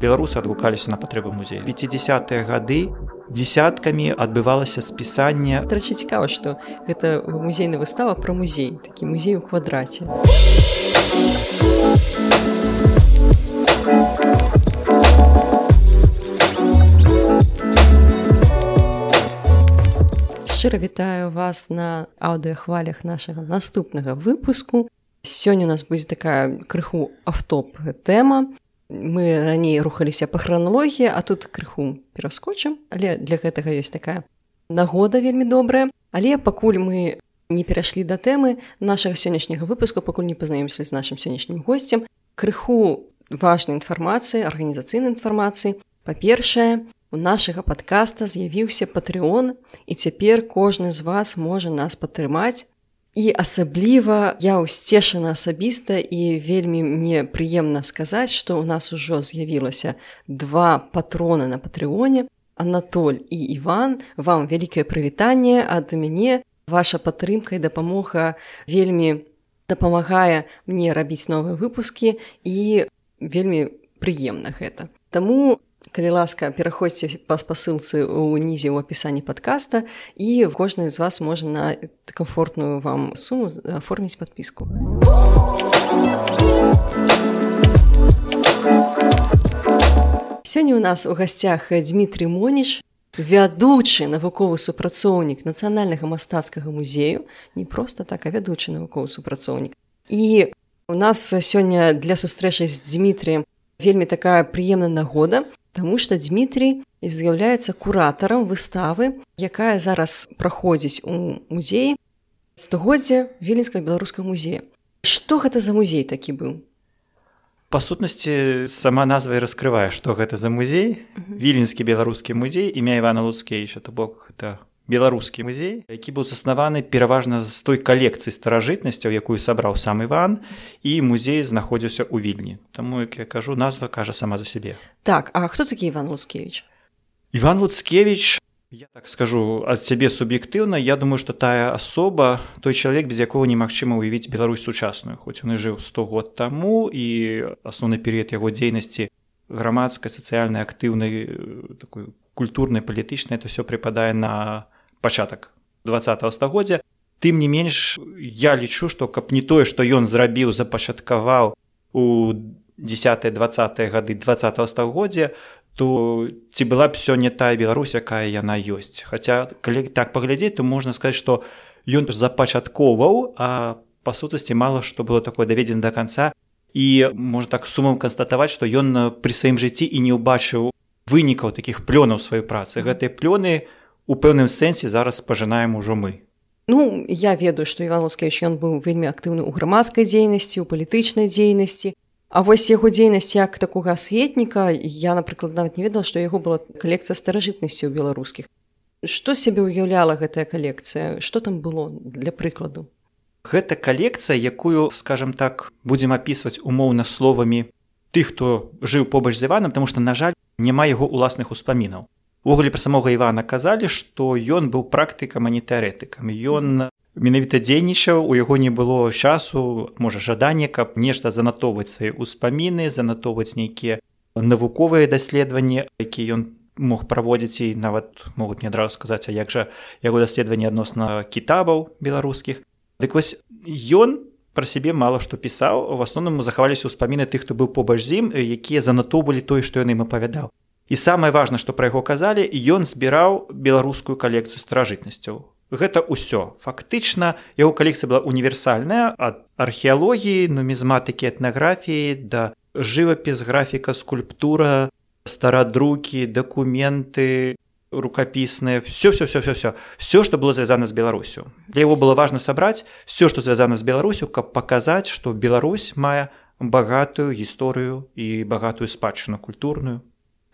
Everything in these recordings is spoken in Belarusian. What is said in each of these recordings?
беларусы адгукаліся на патрэбы музея. 50-е гады десяткамі адбывалася спісанне. Дарэчы цікава што гэта музейная выстава пра музей такі музей у квадраце. Шчыра вітаю вас на аўдыахвалях нашага наступнага выпуску. Сёння у нас будзе такая крыху автоп тэма мы раней рухаліся па храналогіі а тут крыху пераскочым. Але для гэтага ёсць такая нагода вельмі добрая. Але пакуль мы не перайшлі да тэмы нашага сённяшняга выпуску пакуль не пазнаёмся з нашим сённяшнім госцем крыху важнай інфармацыі арганізацыйнай інфармацыі. Па-першае у нашага падкаста з'явіўся патрыон і цяпер кожны з вас можа нас падтрымаць І асабліва я ўсцешана асабіста і вельмі мне прыемна сказаць, што ў нас ужо з'явілася два патроны на патрыоне. Анатоль і Іван, вам вялікае прывітанне ад мяне. Ваша падтрымка і дапамога вельмі дапамагае мне рабіць новыя выпускі і вельмі прыемна гэта. Таму калі ласка пераходзьце па спасылцы ў нізе ў апісанні падкаста і кожны з вас можа на камфортную вам суму аформіць падпіску сёння у нас у гасцях Дмітрий моніш вядучы навуковы супрацоўнік нацыянальнага мастацкага музею. Не проста так а вядучы навуковы супрацоўнік. І у нас сёння для сустрэчы з Дмітрыем вельмі такая прыемная нагода Таму што Дмітрий з'яўляецца куратарам выставы, якая зараз праходзіць у музеі стагоддзя віленскага беларускага музея. Што гэта за музей такі быў? Па сутнасці сама назва і раскрывае, што гэта за музей, віленскі беларускі музей імя Івана Луцкевіча, то бок это беларускі музей які быў заснаваны пераважна з той калекцыі старажытнасцяў якую сабраў сам иван і музей знаходзіўся ў вільні Таму як я кажу назва кажа сама за сябе. Так а хто такі иван луцкевич иван луцкевич я так скажу ад цябе суб'ектыўна я думаю что тая асоба той чалавек без якого немагчыма уявіць Беларусь сучасную хоць он і жыў 100 год таму і асноўны перыяд яго дзейнасці грамадскай сацыяльнай актыўнай такой культурнай палітычнай это все прыпадае на пачатак два стагоддзя. Тым не менш я лічу што каб не тое што ён зрабіў запачаткаваў у 10 20 гады два стагоддзя то ці была б сёння тая Беларусь якая яна ёсць. Хаця калі так паглядзець то можна сказаць што ён запачатковаў а па сутнасці мала што было такое даведзена до конца і можна так сумам канстатаваць што ён пры сваім жыцці і не ўбачыў вынікаў такіх плёнаў сваёй працы. Гэтыя плёны у у пэўным сэнсе зараз пажынаем ужо мы. Ну я ведаю што івановскевич ён быў вельмі актыўны ў грамадскай дзейнасці у палітычнай дзейнасці. А вось яго дзейнасць як такога асветніка я напрыклад нават не ведала што яго была калекцыя старажытнасці ў беларускіх. Што сябе ўяўляла гэтая калекцыя? Што там было для прыкладу? Гэта калекцыя якую скажем так будзем апісваць умоўна словамі тых хто жыў побач з іванам тому што на жаль няма яго ўласных успамінаў увогуле пра самога Івана казалі што ён быў практыкам а не тэарэтыкам. Ён менавіта дзейнічаў у яго не было часу можа жаданне каб нешта занатоўваць свае ўспаміны занатоўваць нейкія навуковыя даследаванні які ён мог праводзіць і нават могуць не адразу сказаць а як жа яго даследаванні адносна кітабаў беларускіх. Дык вось ён пра сябе мала што пісаў. У асноўным захаваліся ўспаміны тых хто быў побач з ім якія занатоўвалі тое што ён ім апавядаў І самае важна, што пра яго казалі, ён збіраў беларускую калекцыю старажытнасцяў. Гэта ўсё. Фактычна яго калекцыя была універсальная ад археалогіі, нумізматыкі этнаграфіі да жывапіс, графіка, скульптура, старадрукі, дакументы, рукапісныя, все все все все все все, што было звязана з Беларусю. Для яго было важна сабраць все, што звязана з Беларусю, каб паказаць, што Беларусь мае багатую гісторыю і багатую спадчыну культурную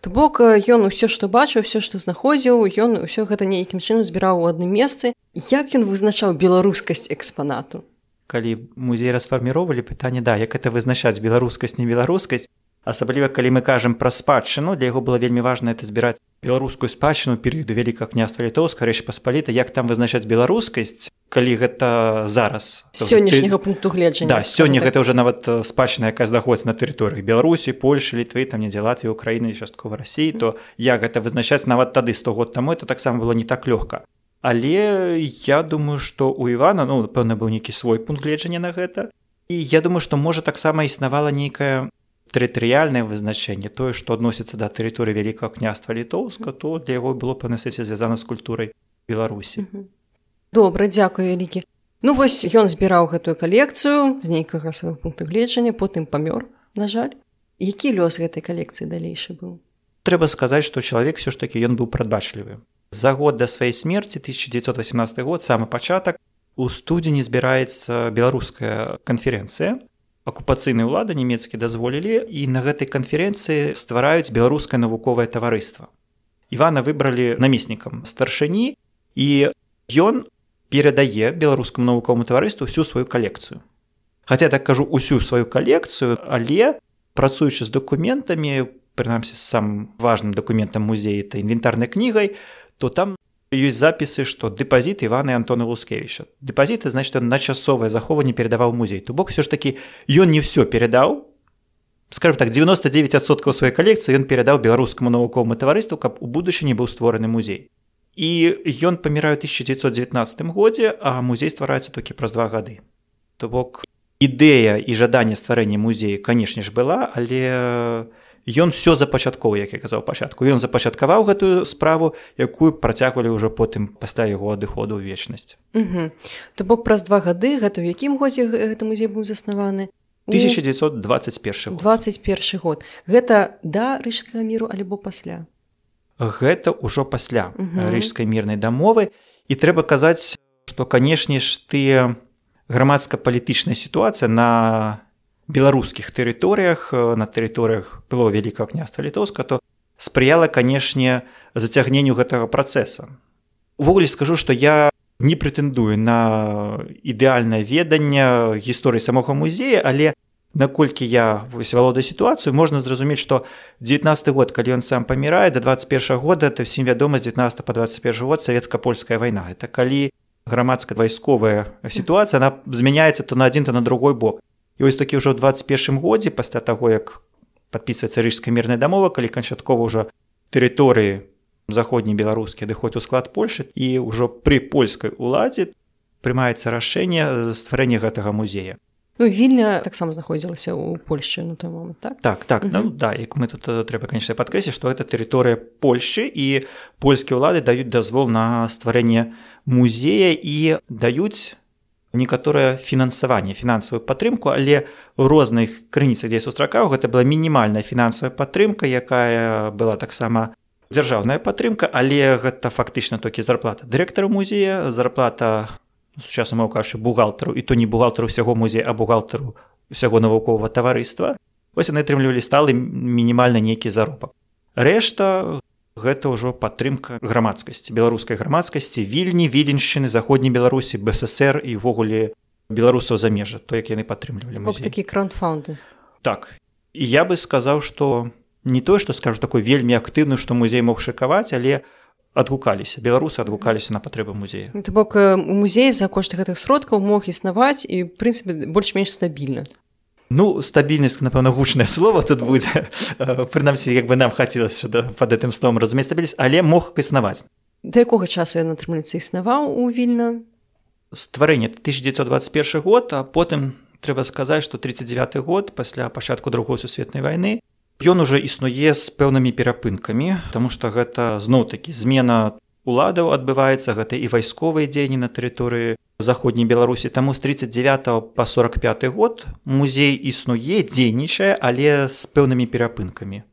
То бок ён усё што бачыў все што знаходзіў ён усё гэта нейкім чынам збіраў у адным месцы. Як ён вызначаў беларускасць экспанату? Калі музей расфарміроўвалі пытанне да як это вызначаць беларускасць не беларускасць. Асабліва калі мы кажам пра спадчыну для яго было вельмі важна это збіраць беларускую спадчыну перыяду вялікага княства літоўска рэч паспаліта як там вызначаць беларускасць калі гэта зараз. Сённяшняга пункту гледжання да, сёння так. гэта ўжо нават спадчына якая знаходіцца на тэрыторыі беларусі польшы літвы там недзе латві украіны часткова рассіі то як гэта вызначаць нават тады 100 год таму это таксама было не так лёгка. Але я думаю што у івана ну пэўна быў нейкі свой пункт гледжання на гэта. І я думаю што можа таксама існавала нейкая тэрытарыяльнае вызначэнне тое што адносіцца да тэрыторыі вялікага княства літоўска то для яго было па насыце звязана з культурай беларусі добра дзякую вялікі ну вось ён збіраў гэтую калекцыю з нейкага свайго пункта гледжання потым памёр на жаль. Які лёс гэтай калекцыі далейшы быў трэба сказаць што чалавек все ж такі ён быў прадбачлівы за год да сваёй смерти 1918 год самы пачатак у студзені збіраецца беларуская канферэнцыя акупацыйныя ўлады нямецкі дазволілі і на гэтай канферэнцыі ствараюць беларускае навуковае таварыства. Івана выбралі намеснікам старшыні і ён перадае беларускаму навуковому таварыству всю сваю калекцыю. Хаця так кажу усю сваю калекцыю, але працуючы з дакументамі, прынамсі з самым важным дакументам музеі та інвентарнай кнігай, то там ёсць запісы што дэпазіт ивана антона лускевича. Дэпазіты значит на часовае захоўванне перадаваў музей. То бок все ж таки ён не все перадаў скажем так 99соткаў сваёй калекцыі ён перадаў беларускаму навуковаму таварыству каб у будучыні быў створаны музей. І ён паміраю 1919 годзе а музей ствараецца толькі праз два гады то бок ідэя і жаданне стварэння музею канешне ж была але ён все запачаткоў як я казаў пачатку. Ён запачаткаваў гэтую справу якую працягвалі ўжо потым пасля яго адыходу ў вечнасць. То бок праз два гады гэта ў якім годзе гэты музей быў заснаваны? 1921 21 год. гэта да рыжскага міру альбо пасля? Гэта ўжо пасля рыжскай мірнай дамовы. І трэба казаць што канешне ж тыя грамадска-палітычная сітуацыя на беларускіх тэрыторыях э, на тэрыторыях было вялікага княства літоўска то спрыяла канешне зацягненню гэтага працэса увогуле скажу што я не прэтэндую на ідэальнае веданне гісторыі самога музея але наколькі я вось валодаю сітуацыю можна зразумець што 19 год калі ён сам памірае да 21 года то ўсім вядома з 19 по 21 год савецка-польская вайна. Это калі грамадская вайсковая сітуацыя она змяняецца то на адзін то на другой бок І вось такі ўжо ў 21 годзе пасля таго як падпісваецца рыжская мірная дамова калі канчаткова ўжо тэрыторыі заходні беларускі адыходзь у склад польшы і ўжо пры польскай уладзе прымаецца рашэнне стварэння гэтага музея. Ну, вільня таксама знаходзілася ў польшчы на той момант так? Так так. Ну, да як мы тут трэба канечна падкрэсіць што гэта тэрыторыя польшчы і польскія ўлады даюць дазвол на стварэнне музея і даюць некаторае фінансаванне фінансавую падтрымку але розных крыніцах дзе сустракаў гэта была мінімальная фінансавая падтрымка якая была таксама дзяржаўная падтрымка але гэта фактычна толькі зарплата дырэктара музея зарплата сучасна кажучы бухгалтару і то не бухгалтару ўсяго музея а бухгалтару усяго навуковага таварыства. Вось яны атрымлівалі сталы мінімальна нейкі заробак. Рэшта гэта ўжо падтрымка грамадскасці беларускай грамадскасці вільні віленшчыны заходняй беларусі бСр і ўвогуле беларусаў за межа то як яны падтрымлівалі такі кронфаунды так. І я бы сказаў што не тое што скажу такой вельмі актыўны што музей мог шыкаваць але адгукаліся. Беларусы адгукаліся на патрэбы музея. То бок музей за кошт гэтых сродкаў мог існаваць і прынцыпе больш-менш стабільна Ну стабільнасць напэўна гучнае слово тут будзе прынамсі як бы нам хацелася да, под гэтым словом разумець стабільнасць але мог існаваць да якога часу ён атрымліцца існаваў у вільна? Стварэнне 1921 год а потым трэба сказаць што 39 год пасля пачатку другой сусветнай вайны ён уже існуе з пэўнымі перапынкамі Таму што гэта зноў-такі змена уладаў адбываецца гэта і вайсковыя дзеянні на тэрыторыі заходняй беларусі таму з 39 по 45 год. Музей існуе дзейнічае але з пэўнымі перапынкамі.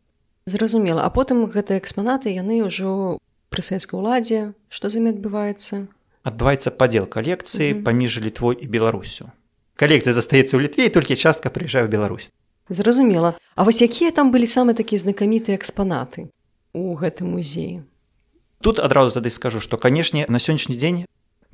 Зразумела. А потым гэтыя экспанаты яны ўжо пры савецкай уладзе. Што з імі адбываецца? Адбываецца падзел калекцыі паміж літвой і беларусю. Калекцыя застаецца ў літве толькі частка прыязджае ў Беларусь. Зразумела. А вось якія там былі самы такія знакамітыя экспанаты у гэтым музеі? Тут адразу тады скажу што канешне на сённяшні дзень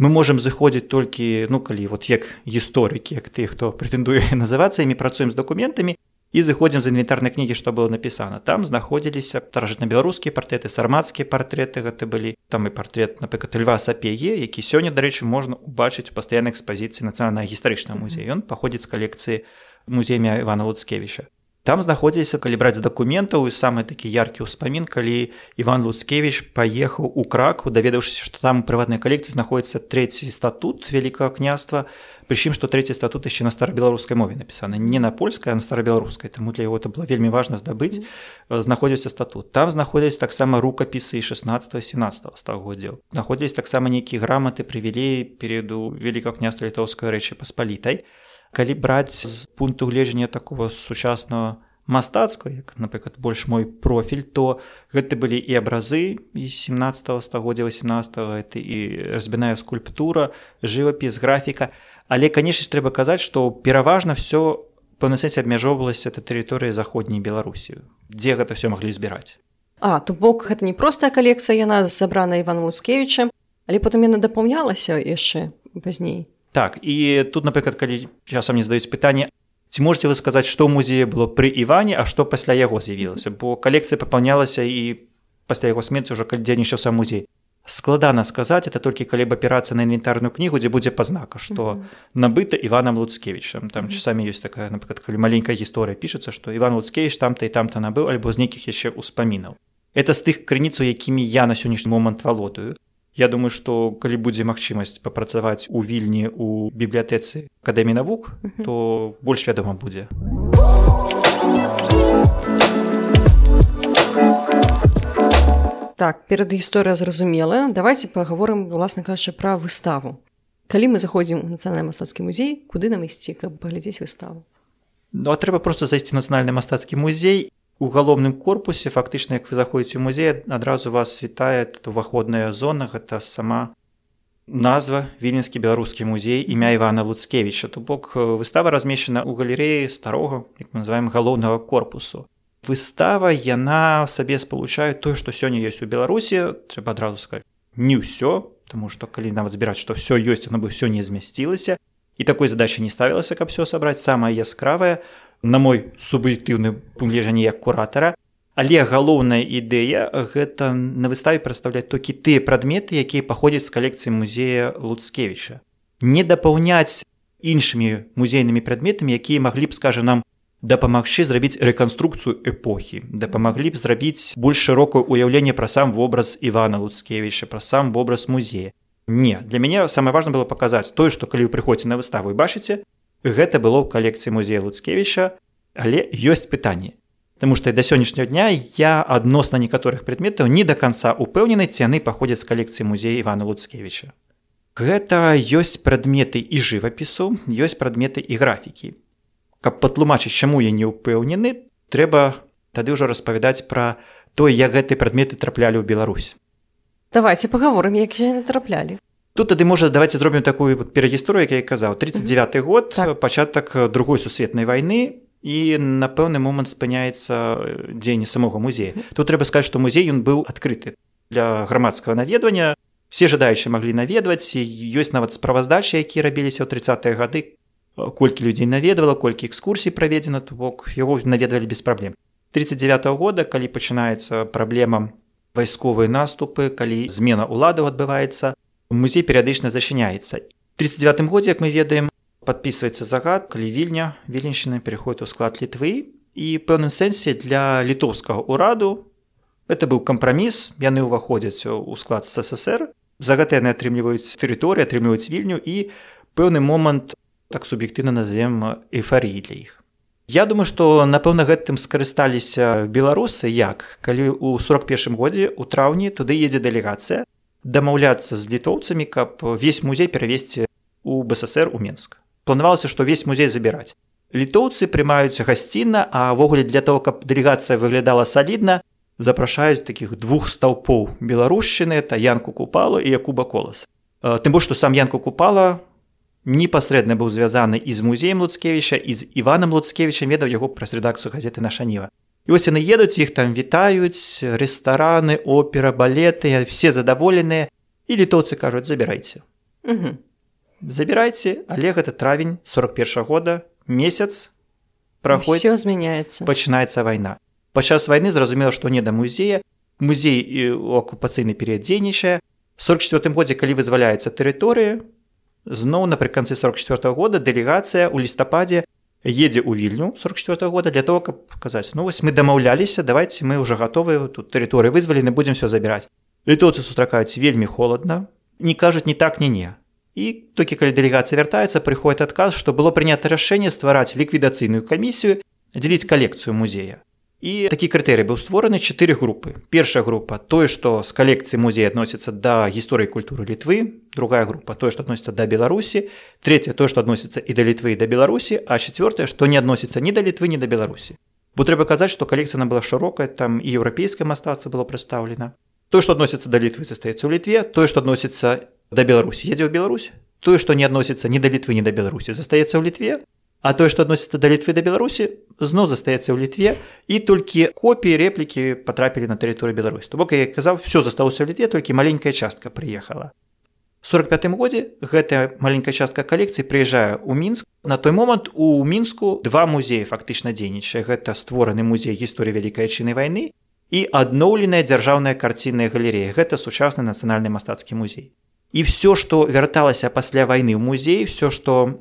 мы можемм зыходзіць толькі ну калі вот як гісторыкі як ты хто прэтэндуе называцца імі працуем з дакументамі і зыходзім з інвентарнай кнігі што было напісана там знаходзіліся старажытна-беларускія партрэты сармацкія партрэты гэта былі там і партрет напрыклад льва сапее які сёння дарэчы можна убачыць у пастаяннай экспазіцыі нацыянальна гістарычна музея. Ён паходзіць з калекцыі музея Івана Луцкевіча там знаходзіліся калі браць дакументаў і самы такі яркі ўспамін калі Іван Луцкевіч паехаў у краку даведаўшыся што там прыватнай калекцыі знаходіцца трэці статут вялікага княства прычым што трэці статут яшчэ на старабеларускай мове напісаны. Не на польскай на старабеларускай таму для яго это было вельмі важна здабыць знаходзіўся статут. Там знаходзяць таксама рукапісы 16 17 стагоддзяў. Знаходзілись таксама нейкія граматы прывілеі перыяду вялікага княства літоўскай рэчы паспалітай калі браць з пункту гледжання такого сучаснага мастацкага як напрыклад больш мой профіль то гэта былі і абразы і 17 стагоддзя 18 это і разбіная скульптура жывапіс графіка. Але канешне трэба казаць што пераважна все сэнсе абмяжоўвалася это тэрыторыя заходняй беларусі дзе гэта все маглі збіраць. А то бок гэта не простая калекцыя яна сабрана иван луцкевічем але потым яна дапаўнялася яшчэ пазней так і тут напрыклад калі часам не здаюць пытанне ці можете вы сказаць што ў музеі было пры іване а што пасля яго з'явілася бо калекцыя папаўнялася і пасля яго смерці ўжо калі дзейнічаў сам музей. Складана сказаць это толькі калі б аперацыя на інвентарную кнігу дзе будзе пазнака што набыта іванам луцкевічам там часамі ёсць такая напрыклад калі маленькая гісторыя пішацца што іван луцкевіч там-то і там-то набыў альбо з нейкіх яшчэ ўспамінаў это з тых крыніцаў якімі я на сённяшні момант валодаю Я думаю, што калі будзе магчымасць папрацаваць у вільні ў бібліятэцы акадэміі навук, то больш вядома будзе. Так перад гісторыя зразумелая, давайте паговорым уласна кажучы пра выставу. Калі мы заходзім у нацыянальны мастацкі музей, куды нам ісці, каб паглядзець выставу. Ну, трэба просто зайсці нацыянальны мастацкі музей у галоўным корпусе фактычна як вы заходзіце ў музей адразу вас вітае уваходная зона гэта сама назва віленскі беларускі музей імя івана луцкевіча то бок выстава размешчана ў галерэі старога як мы называем галоўнага корпусу выстава яна сабе спалучае тое што сёння ёсць у беларусі трэба адразу сказать не ўсё тому что калі нават збіраць што все ёсць она бы все не змясцілася і такой задачи не ставілася каб все сабраць самае яскравае на мой суб'ектыўны пунктлежанне як куратара. Але галоўная ідэя гэта на выставе прадстаўляць толькі тыя прадметы якія паходзяць з калекцыі музея луцкевіча. Не дапаўняць іншымі музейнымі прадметамі якія маглі б скажа нам дапамагчы зрабіць рэканструкцыю эпохі дапамаглі б зрабіць больш шырокае ўяўленне пра сам вобраз івана луцкевіча пра сам вобраз музея. Не для мяне самае важна было паказаць тое што калі вы прыходзіце на выставу і бачыце гэта было ў калекцыі музея луцкевіча але ёсць пытанне Таму што да сённяшняго дня я адносна некаторых предметаў не да канца упэўнены ці яны паходзяць з калекцыі музея ивана луцкевіча. Гэта ёсць прадметы і жывапісу ёсць прадметы і графікі. Каб патлумачыць чаму я не ўпэўнены трэба тады ўжо распавядаць пра той як гэтыя прадметы траплялі ў Беларусь. Давайте паговорым як яны траплялі тут тады можа давайте зробім такую вот перагісторыю як я казаў. 39 год так. пачатак другой сусветнай войны і на пэўны момант спыняецца дзеянне самога музея. Тут трэба сказаць што музей ён быў адкрыты для грамадскага наведвання. Все жадаючыя маглі наведваць ёсць нават справаздачы якія рабіліся ў 30 гады. Колькі людзей наведвала колькі экскурсій праведзена то бок яго наведвалі без праблем. 39 -го года калі пачынаецца праблема вайсковыя наступы калі змена ўладаў адбываецца музей перыядычна зачыняецца 39 годзе як мы ведаем подписывается загад калі вільня віленщина переходит у склад літвы і пэўным сэнсе для літоўскага ураду это быў кампраміс яны ўваходзяць у склад ссср. За гэта яны атрымліваюць тэрыторыі атрымліваюць вільню і пэўны момант так суб'ектыўна назовем эйфарыі для іх Я думаю што напэўна гэтым скарысталіся беларусы як калі ў 41 годзе у траўні туды едзе дэлегацыя дамаўляцца з літоўцамі каб весь музей перавесці у бСр у менск планавалася што весь музей забіраць літоўцы прымаюць гасцінна авогуле для того каб дэлегацыя выглядала салідна запрашаюць такіх двух стаўпоў беларушчыны это янку купала і якуба колас тым больш што сам янку купала непасрэдна быў звязаны і з музеем луцкевіча і з іванам луцкевіча ведаў яго праз рэдакцыю газеты наша ніва І вось яны едуць іх там вітаюць рэстараны опера балеты все задаволеныя і літоўцы кажуць забірайце забірайце але гэта травень 41 -го года. Месяц праходзіць змяняецца пачынаецца вайна падчас вайны зразумела што не да музея. Музей у акупацыйны перыяд дзейнічае 44 годзе калі вызваляецца тэрыторыі зноў напрыканцы 44 -го года дэлегацыя ў лістападзе едзе ў вільню 44 года для того каб казаць ну вось мы дамаўляліся давайте мы уже гатовыя тут тэрыторыі вызвалены будзем все забіраць літоўцы сустракаюць вельмі холодна не кажуць не так не не. І толькі калі дэлегацыя вяртаецца прыходит адказ што было прынята рашэнне ствараць ліквідацыйную камісію дзеліць калекцыю музея І такі крытэрый быў створаны чатыры групы. Першая група тое, што з калекцыі музея адносіцца да гісторыі культуры літвы, другая група тое, што адносіцца да Беларусі, третья тое, што адносіцца і да літвы і да Беларусі, а чавёртае, што не адносіцца ні да літвы, ні да Беларусі. Бо трэба казаць, што калекцыя была шырокая, там і еўрапейскае мастацтва было прадстаўлена. Тое, што адносіцца да літвы застаецца ў літве, тое, што адносіцца да Беларусі, едзе ў Беларусь, тое, што не адносіцца ні да літвы, ні да Беларусі, застаецца ў літве, А тое, што адносіцца да літвы да Беларусі, зноў застаецца ў літве і толькі копіі рэплікі патрапілі на тэрыторыю Беларусі. То бок я казаў, все застаўся ў літве, толькі маленькая частка прыехала. 45 годзе гэтая маленькая частка калекцыі прыязджае ў мінск. На той момант у мінску два музеі фактычна дзейнічае. Гэта створаны музей гісторыі вялікай чыны вайны і адноўленая дзяржаўная карцінная галерея. Гэта сучасны нацыянальны мастацкі музей. І все, што вярталася пасля вайны ў музей, все, што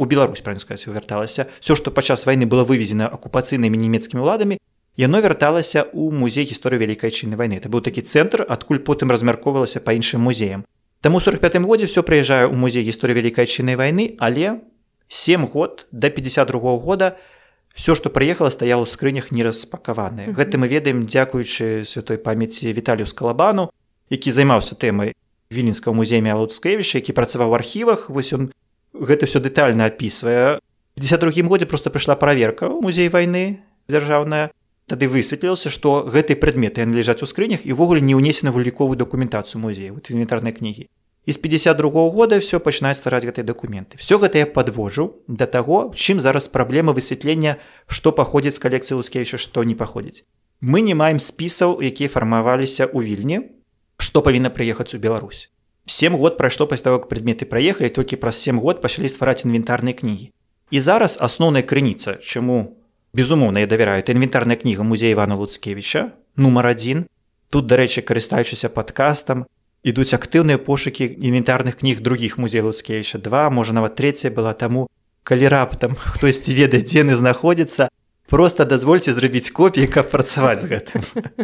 у Беларусь правильно сказать вярталася все што падчас вайны было вывезена акупацыйнымі нямецкімі ўладамі яно вярталася ў музей гісторыі вялікай чыны вайны это быў такі цэнтр адкуль потым размяркоўвалася па іншым музеям. Таму 45 годзе все прыязджае ў музей гісторыі вялікай чынай вайны але 7 год до 52 -го года все што прыехала стаяла ў скрынях не распакаваны гэта мы ведаем дзякуючы святой памяці віталю скалабану які займаўся тэмай віленскага музея Луцкевіча які працаваў у архівах вось он гэта все дэтальна опісвае другім годзе просто прыйшла праверка ў музей вайны дзяржаўная тады высветлілася што гэтыя прадметы яны ляжаць у скрынях і ўвогуле не ўнесена вуліковую дакументацыю музея вот інвентарнай кнігі з 52 -го года все пачынаюць ствараць гэтыя дакументы все гэта я подвожу да таго чым зараз праблема высвятлення што паходзіць з калекцыі лускевіча што не паходзіць мы не маем спісаў якія фармаваліся ў вільні што павінна прыехаць у Беларусь 7 год прайшло пасля того, как прадметы праехалі толькі праз 7 год пачалі ствараць інвентарныя кнігі. І зараз асноўная крыніца, чаму безумоўна я давяраю інвентарная кніга музея Івана Луцкевіча нумар адзін. Тут, дарэчы, карыстаючыся падкастам, ідуць актыўныя пошукі інвентарных кніг другіх музей Луцкевіча два, можа нават трэцяя была таму, калі раптам хтосьці ведае, дзе яны знаходзяцца, просто дазвольце зрабіць копіі каб працаваць з гэтым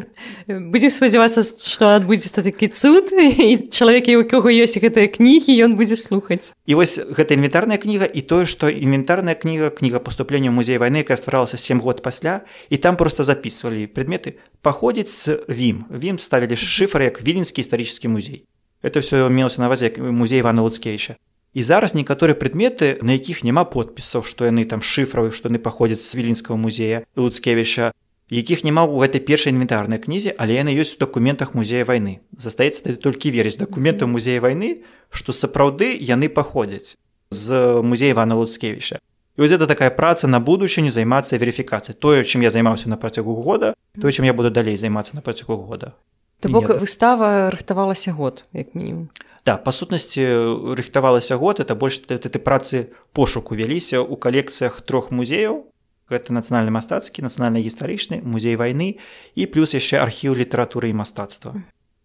будзем спадзявацца што адбудзецца такі цуд і чалавек у кого ёсць гэтыя кнігі ён будзе слухаць і вось гэта інвентарная кніга і тое што інвентарная кніга кніга паступлення музея вайны якая стваралася сем год пасля і там просто записывалі предметы. Паходзіць з вім вім ставілі шыфр як віленскі гістарычны музей. Это все мелася на вазе музей ивана луцкевича І зараз некаторыя прадметы, на якіх няма подпісаў, што яны там шыфравы, што яны паходзяць з віленскага музея Луцкевіча, якіх няма ў гэтай першай інвентарнай кнізе, але яны ёсць у дакументах музея вайны. Застаецца тады толькі верыць дакументаў музея вайны, што сапраўды яны паходзяць з музея Івана Луцкевіча. І вось это такая праца на будучыню займацца верыфікацыяй. Тое, чым я займаўся на працягу года, тое, чым я буду далей займацца на працягу года. То бок выстава рыхтавалася год як мінімум да па сутнасці рыхтавалася год это больш ты працы пошуку вяліся ў калекцыях трох музеяў гэта нацыянальны мастацкі нацыянальна гістарычны музей вайны і плюс яшчэ архіў літаратуры і мастацтва.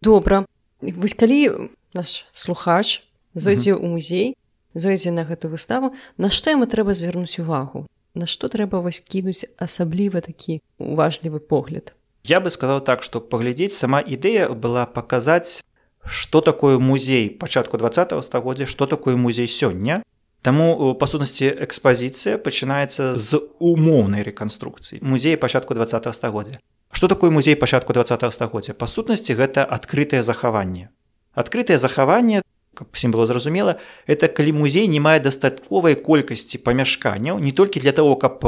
Добра. Вось калі наш слухач зойдзе ў музей зойдзе на гэту выставу на што яму трэба звярнуць увагу? На што трэба вось кінуць асабліва такі уважлівы погляд? Я бы сказаў так што паглядзець сама ідэя была паказаць што такое музей пачатку 20 стагоддзя што такое музей сёння Таму па сутнасці экспазіцыя пачынаецца з умоўнай рэканструкцыі музея пачатку 20 стагоддзя Што такое музей пачатку 20 стагоддзя па сутнасці гэта адкрытае захаванне адкрытае захаванне всім было зразумела это калі музей не мае дастатковай колькасці памяшканняў не толькі для того каб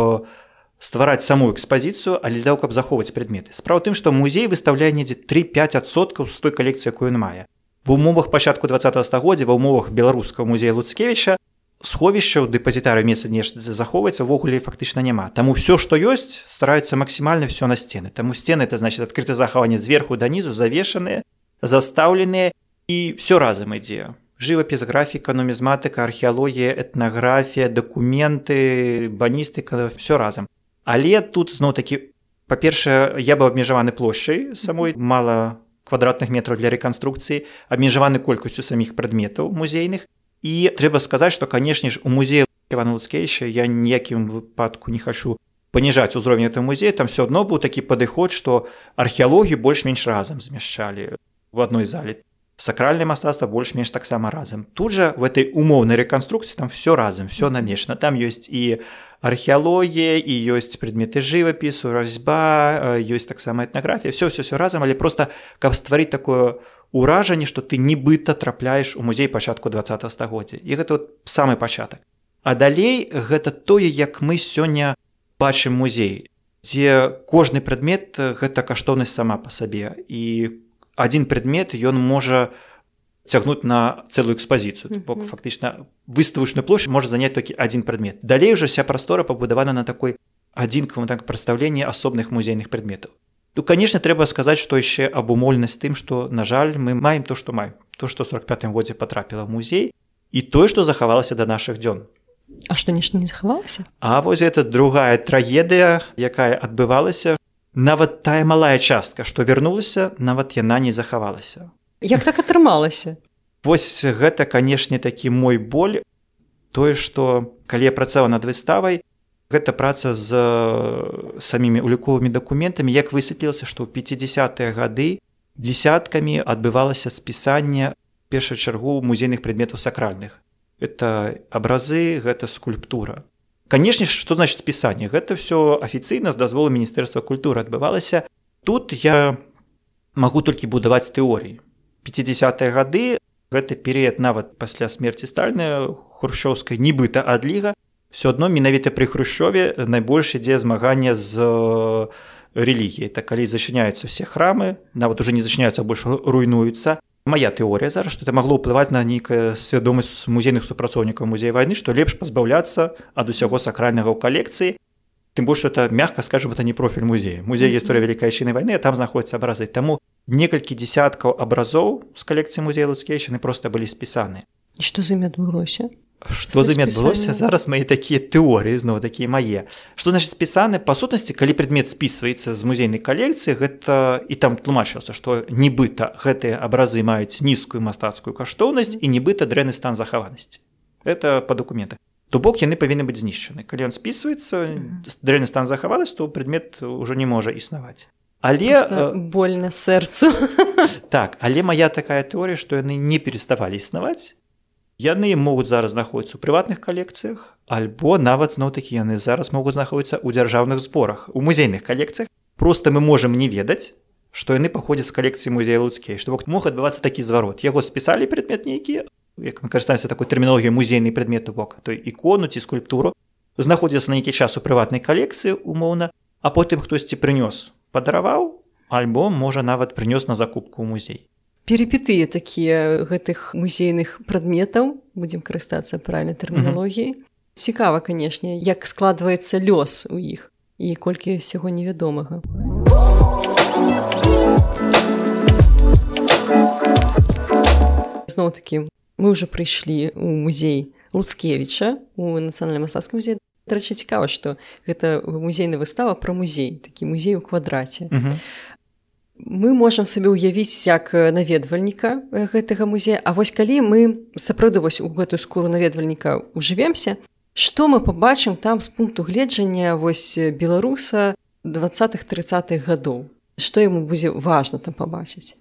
ствараць саму экспазіцыю але даў каб захоўваць предметы. Справа тым што музей выставляе недзе 3-5соткаў з той калекцыі якую ён мае. В умовах пачатку 20 стагоддзя ва умовах беларускага музея луцкевіча сховішча ў дэпазітары месца нешта захоўваецца ввогуле фактычна няма таму все што ёсць стараюцца максімальна все на сцены таму сцены это значит адкрыта захаванне зверху данізу завешаныя застаўленыя і все разам ідзе жывапіс графіка нумізматыка археалогія этнаграфія дакументы баністыка все разам але тут зноў такі па-першае я быў абмежаваны плошчай самой мала квадратных метраў для рэканструкцыі абмежаваны колькасцю саміх прадметаў музейных. І трэба сказаць што канешне ж у музею ивана луцкейша я ніякім выпадку не хачу паніжаць узровень этого музея. Там все адно быў такі падыход што археалогію больш-менш разам змяшчалі в адной зале. Сакральнае мастацтва больш-менш таксама разам. Тут жа в этой умоўнай рэканструкцыі там все разам все намешана. Там ёсць і археалогія і ёсць предметы жывапісу разьба ёсць таксама этнаграфія все все все разам але просто каб стварыць такое ўражанне што ты нібыта трапляеш у музей пачатку 20 стагоддзя і гэта вот самы пачатак а далей гэта тое як мы сёння бачым музей дзе кожны прадмет гэта каштоўнасць сама па сабе. І адзін прадмет ён можа цягнуць на цэлую экспазіцыю бок фактычна выставачную плошчу можа заняць толькі адзін прадмет далей уже вся прастора пабудавана на такой адзінкавым так прадстаўленні асобных музейных прадметаў то конечно трэба сказаць што яшчэ абумольнасць тым што на жаль мы маем то што маем. То што 45 годзе потрапіла в музей і тое што захавалася да нашых дзён А што нешта не захавалася? А вось это другая трагедыя, якая адбывалася, нават тая малая частка, што вярнулася, нават яна не захавалася. Як так атрымалася? Вось гэта, канешне, такі мой боль, тое, што калі я працаваў над выставай, гэта праца з самімі уліковымі дакументамі, як высветлілася, што ў 50-тыя гады дзясяткамі адбывалася спісанне першай чаргу музейных прадметаў сакральных. Это абразы гэта скульптура. Канешне што значит спісанне? Гэта все афіцыйна з дазволу міністэрства культуры адбывалася. Тут я магу толькі будаваць тэорыі 50 гады. Гэты перыяд нават пасля смерти стальная хрущёўскай нібыта адліга все адно менавіта пры хрущове найбольш ідзе змагання з рэлігіяй. Так калі зачыняюцца все храмы нават уже не зачыняюцца больш руйнуюцца. Мая тэорыя зараз што это магло ўплываць на нейкая свядомасць музейных супрацоўнікаў музея вайны што лепш пазбаўляцца ад усяго сакральнага ў калекцыі. Тым больш это мягка скажем это не профіль музея. Музей гісторыя вялікайчыны вайны там знаходзяцца абразы. Таму некалькі десяткаў абразоў з калекцыі музея луцкейшыны просто былі спісаны што з імі адбылося Што за імі адбылося зараз мае такія тэорыі зноў такія мае што значит спісаны па сутнасці калі предмет спісваецца з музейнай калекцыі гэта і там тлумачылася што нібыта гэтыя абразы маюць нізкую мастацкую каштоўнасць і нібыта дрэнны стан захаванасці это па дакументах то бок яны павінны быць знішчаны. Калі ён спісваецца дрэнны стан захавалась то предмет ўжо не можа існаваць але больна сэрцу так але моя такая тэорія што яны не переставалі існаваць яны могуць зараз знаходзіцца ў прыватных калекцыях альбо нават ну такі яны зараз могуць знаходзіцца ў дзяржаўных зборах у музейных калекцыях просто мы можемм не ведаць што яны паходзяць з калекцыі музея луцкей што мог адбывацца такі зварот яго спісалі предмет нейкі як мы карыстаемся такой тэрмінологію музейны предмет бок той ікону ці скульптуру. Знаходзіцца на нейкі час у прыватнай калекцыі умоўна а потым хтосьці прынёс падараваў альбо можа нават прынёс на закупку ў музей. Перепетыя такія гэтых музейных прадметаў будзем карыстацца правильнай тэрміналогіі цікава канешне як складваецца лёс у іх і колькі ўсяго невядомага. Зноў такі мы ўжо прыйшлі ў музей луцкевіча у нацыянальным мастацкам музеі дарэчы цікава што гэта музейная выстава пра музей такі музей у квадраце а мы можам сабе ўявіць як наведвальніка гэтага музея А вось калі мы сапраўды вось у гэтую скуру наведвальніка ужывемся што мы побачым там з пункту гледжання вось беларуса двадцатых тридцатых гадоў што яму будзе важна там пабачыць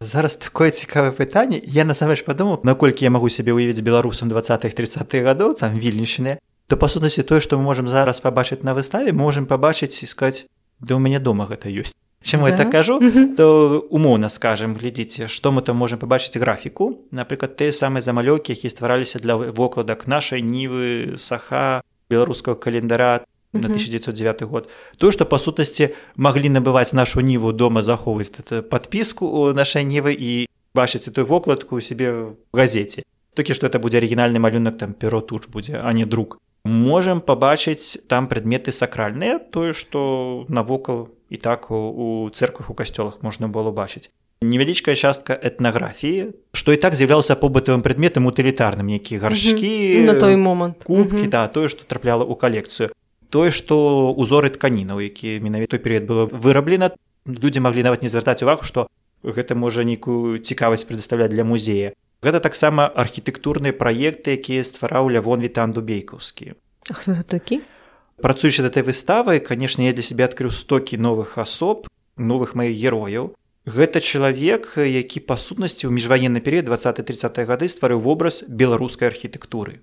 зараз такое цікавае пытанне. Я насамрэч падумаў наколькі я магу сябе ўявіць беларусам двадцатых тридцатых гадоў там вільнішныя то па сутнасці тое што мы можемм зараз пабачыць на выставе можемм пабачыць іскаць да у мяне дома гэта ёсць Чаму да? я так кажу? То умоўна скажем глядзіце што мы там можемм пабачыць графіку напрыклад тыя самыя замалёўкі які ствараліся для вокладак нашай нівы саха беларускага календара на 1909 год. То што па сутнасці маглі набываць нашу ніву дома захоўваць подпіску у нашай нівы і бачыце той вокладку у сябе в газеце толькі што это будзе арыгінальны малюнак там перо туч будзе а не друк можемм пабачыць там прадметы сакральныя тое што навокал і так у церквах у касцёлах можна было бачыць невялічкая частка этнаграфіі што і так з'яўлялася побытавым прадметам утылітарным які гаршкі на той момант кубкі да тое што трапляла ў калекцыю тое што узоры тканінаў які менавіта той перыяд было выраблена людзі маглі нават не звяртаць увагу што гэта можа нейкую цікавасць прадастаўляць для музея гэта таксама архітэктурныя праекты якія ствараў лявон вітан дубейкаўскі. Хто такі? Працуючы да этой выставы канешне я для сябе адкрыў стокі новых асоб новых маіх герояў. Гэта чалавек які па сутнасці ў міжваенны перыяд 20-30 гады стварыў вобраз беларускай архітэктуры.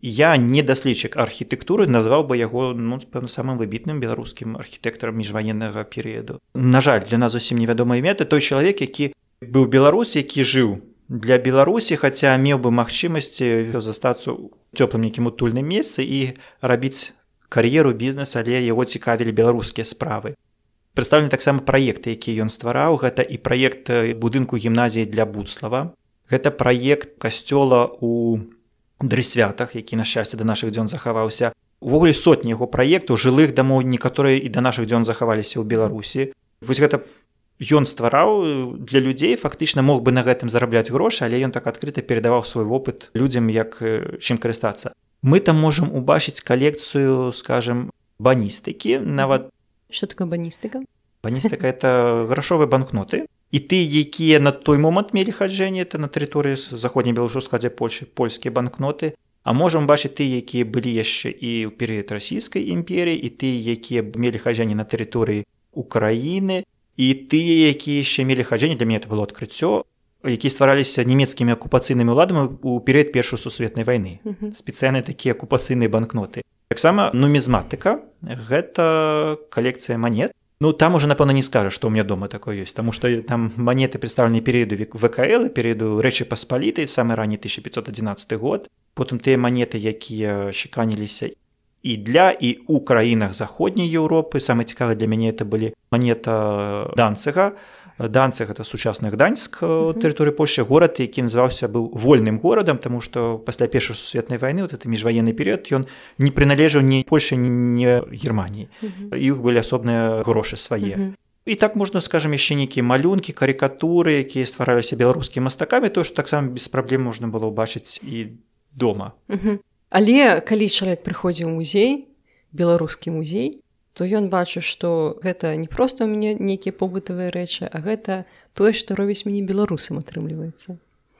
Я не даследчык архітэктуры назваў бы яго ну, пэўна самым выбітным беларускім архітэктарам міжваеннага перыяду. На жаль для нас зусім невядомыя меты той чалавек які быў беларус які жыў для беларусі хаця меў бы магчымасці застацца цёплым нейкім утульным месцы і рабіць кар'еру бізнес але яго цікавілі беларускія справы. Прадстаўлены таксама праекты які ён ствараў. Гэта і праект будынку гімназіі для будслава гэта праект касцёла у дрысвятах які на шчасце да нашых дзён захаваўся. Увогуле сотні яго праектаў жылых дамоў некаторыя і да нашых дзён захаваліся ў беларусі. Вось гэта ён ствараў для людзей фактычна мог бы на гэтым зарабляць грошы але ён так адкрыта перадаваў свой вопыт людзям як чым карыстацца. Мы там можам убачыць калекцыю скажем баністыкі нават что такое баністыка? Баністыка это грашовыя банкноты і ты якія на той момант мелі хаджэнне это на тэрыторыі заходняй беларусу складзе польльшы польскія банкноты. А можам бачыць ты якія былі яшчэ і ў перыяд расійскай імперіі і ты якія мелі хаджанне на тэрыторыі украіны і тыя якія яшчэ мелі хаджэнне для мяне это было адкрыццё які ствараліся нямецкімі акупацыйнымі ўладамі у перыяд першай сусветнай вайны спецыяльныя такія акупацыйныя банкноты. Таксама нумізматыка гэта калекцыя манет Ну там уже напэўна не скажа што у меня дома такое ёсць тому что там манеты представлены перыяду вКл перыяду рэчы паспалітай самы ранні 1511 год. Потым тыя манеты якія шыканіліся і для і у краінах заходняй Еўропы. Самы цікавы для мяне это былі манета данцыга данцах это сучасных даньск тэрыторыі польшчы горад які называўся быў вольным горадам тому что пасля першай сусветнай войны вот это міжваенны перыяд ён не прыналежаў ні польша не германії іх былі асобныя грошы свае. І так можна скажем яшчэ нейкія малюнкі карикатуры якія ствараліся беларускімі мастакамі то что таксама без праблем можна было ўбачыць і дома але калі чалавек прыходзіў музей беларускі музей то ён бачу што гэта не проста ў мяне нейкія побытавыя рэчы а гэта тое што робіць мяне беларусам атрымліваецца.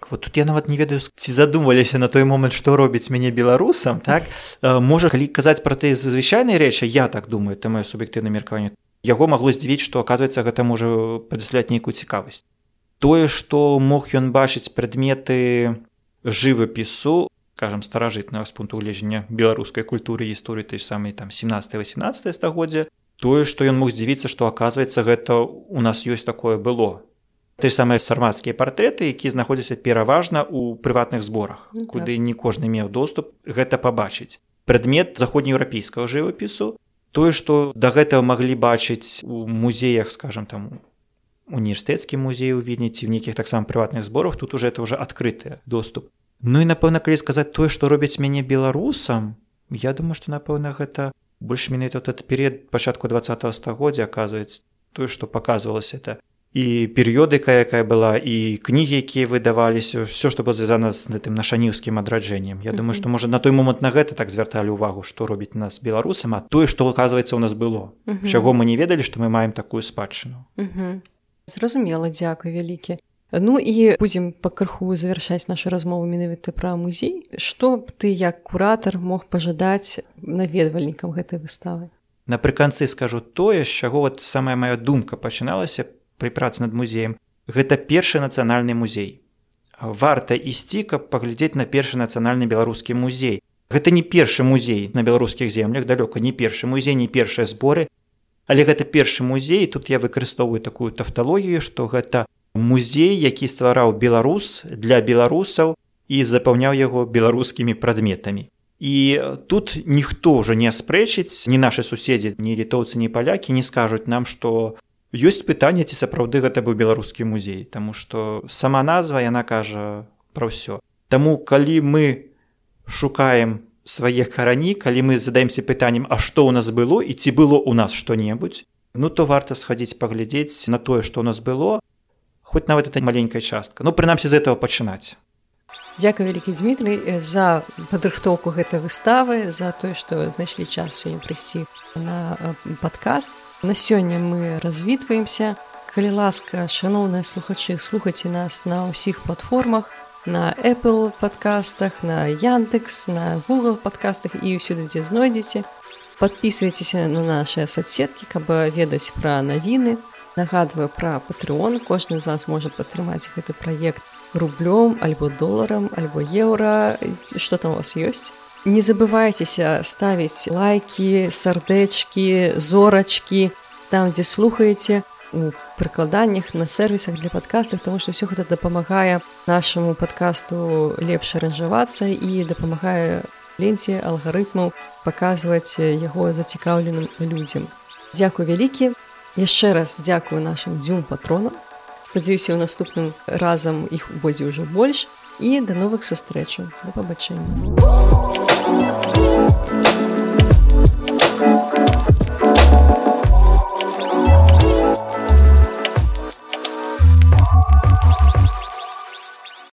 Вот тут я нават не ведаю ці задумваліся на той момант што робіць мяне беларусам так? Можа калі казаць пра тыя звычайныя рэчы я так думаю это маё суб'ектыўна меркаванне яго магло здзівіць што аказваецца гэта можа падасляць нейкую цікавасць. Тое што мог ён бачыць прадметы жывапісу скажем старажытнага з пункту гледжання беларускай культуры гісторыі той самай там 17-18 стагоддзя тое што ён мог здзівіцца што аказваецца гэта у нас ёсць такое было. Той самыя сармацкія партрэты які знаходзяцца пераважна ў прыватных зборах ну, куды так. не кожны меў доступ гэта пабачыць. Прадмет заходнееўрапейскага жывапісу тое што да гэтага маглі бачыць у музеях скажем там універсітэцкі музей у відні ці ў нейкіх таксама прыватных зборах тут уже это уже адкрыты доступ Ну і напэўна калі сказаць тое што робіць мяне беларусам я думаю што напэўна гэта больш менавіта вот этот перыяд пачатку два стагоддзя аказваецца тое што паказвалася это. І перыёдыка якая была і кнігі якія выдаваліся все што было звязана з гэтым нашаніўскім адраджэннем. Я думаю што можа на той момант на гэта так звярталі ўвагу што робіць нас беларусам а тое што оказывается у нас было чаго мы не ведалі што мы маем такую спадчыну. Зразумела дзякуй вялікі Ну і будзем пакрыху завяршаць нашу размову менавіта пра музей. Што б ты як куратар мог пажадаць наведвальнікам гэтай выставы? Напрыканцы скажу тое, з чаго вот самая моя думка пачыналася пры працы над музеем. Гэта першы нацыянальны музей. Варта ісці, каб паглядзець на першы нацыянальны беларускі музей. Гэта не першы музей на беларускіх землях далёка не першы музей, не першыя зборы. Але гэта першы музей, тут я выкарыстоўваю такую тафталогію, што гэта музей які ствараў беларус для беларусаў і запаўняў яго беларускімі прадметамі. І тут ніхто ўжо не спрэчыць ні нашы суседзі ні літоўцы ні палякі не скажуць нам што ёсць пытанне ці сапраўды гэта быў беларускі музей Таму што сама назва яна кажа пра ўсё. Таму калі мы шукаем свае карані калі мы задаемся пытаннем а што ў нас было і ці было ў нас што-небудзь ну то варта схадзіць паглядзець на тое што ў нас было хоць нават это маленькая частка ну прынамсі з этого пачынаць Дзякуй вялікі Дмітрый за падрыхтоўку гэтай выставы за тое што знайшлі час сёння прыйсці на падкаст. На сёння мы развітваемся. Калі ласка шаноўныя слухачы слухайце нас на ўсіх платформах на Apple падкастах на Яндекс на Google падкастах і ўсюды дзе знойдзеце. Подписывайтеся на наши соцсеткі каб ведаць пра навіны нагадваю пра патрыон. Кожны з вас можа падтрымаць гэты праект рублём альбо доларам альбо еўра. Что там у вас ёсць? Не забывайцеся ставіць лайки сардэчки зорачки там дзе слухаеце у прыкладаннях на сервісах для падкастах тому что ўсё гэта дапамагае нашаму падкасту лепш аранжавацца і дапамагае ленце алгарытмаў паказваць яго зацікаўленым людзям. Дякую вялікі яшчэ раз дзякую нашим дзюм патронам. Спадзяюся ў наступным разам іх будзе ўжо больш. І да новых сустрэчаў. Да пабачэння